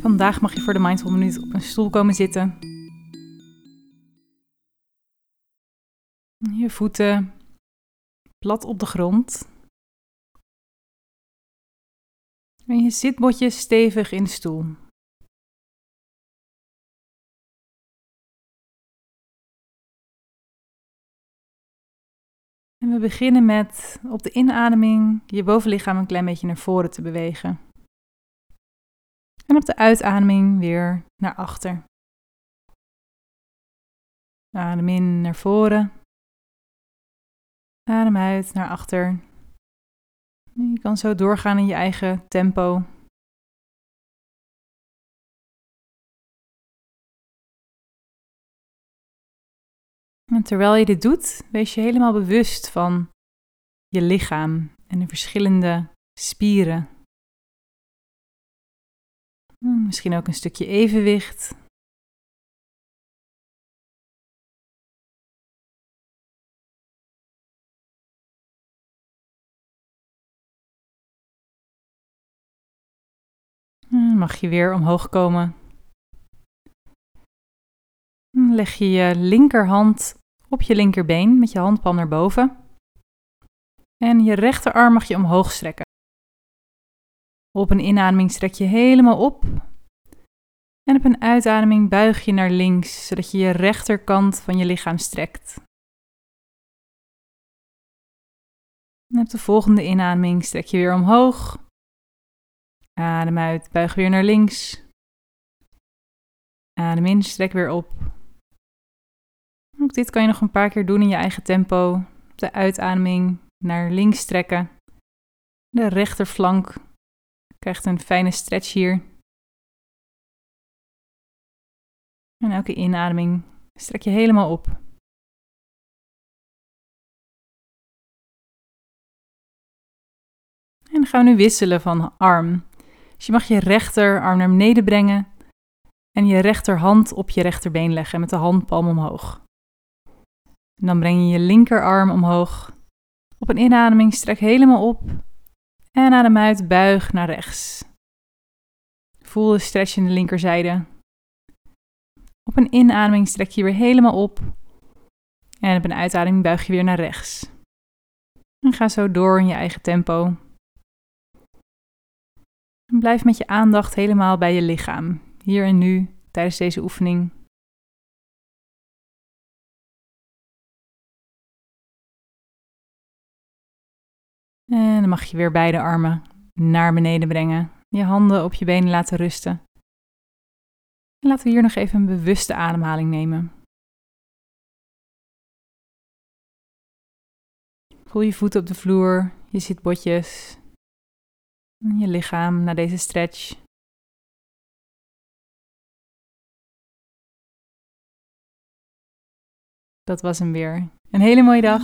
Vandaag mag je voor de Mindful Minuut op een stoel komen zitten. Je voeten plat op de grond. En je zitbotjes stevig in de stoel. En we beginnen met op de inademing je bovenlichaam een klein beetje naar voren te bewegen. En op de uitademing weer naar achter. Adem in naar voren. Adem uit naar achter. Je kan zo doorgaan in je eigen tempo. En terwijl je dit doet, wees je helemaal bewust van je lichaam en de verschillende spieren. Misschien ook een stukje evenwicht. Mag je weer omhoog komen leg je je linkerhand op je linkerbeen met je handpalm naar boven. En je rechterarm mag je omhoog strekken. Op een inademing strek je helemaal op. En op een uitademing buig je naar links, zodat je je rechterkant van je lichaam strekt. Op de volgende inademing strek je weer omhoog. Adem uit, buig weer naar links. Adem in, strek weer op. Ook dit kan je nog een paar keer doen in je eigen tempo. De uitademing naar links trekken. De rechterflank krijgt een fijne stretch hier. En elke inademing strek je helemaal op. En dan gaan we nu wisselen van arm. Dus je mag je rechterarm naar beneden brengen en je rechterhand op je rechterbeen leggen met de handpalm omhoog. En dan breng je je linkerarm omhoog. Op een inademing strek helemaal op. En adem uit, buig naar rechts. Voel de stretch in de linkerzijde. Op een inademing strek je weer helemaal op. En op een uitademing buig je weer naar rechts. En ga zo door in je eigen tempo. Blijf met je aandacht helemaal bij je lichaam, hier en nu, tijdens deze oefening. En dan mag je weer beide armen naar beneden brengen. Je handen op je benen laten rusten. En laten we hier nog even een bewuste ademhaling nemen. Voel je voeten op de vloer, je zitbotjes, je lichaam na deze stretch. Dat was hem weer. Een hele mooie dag.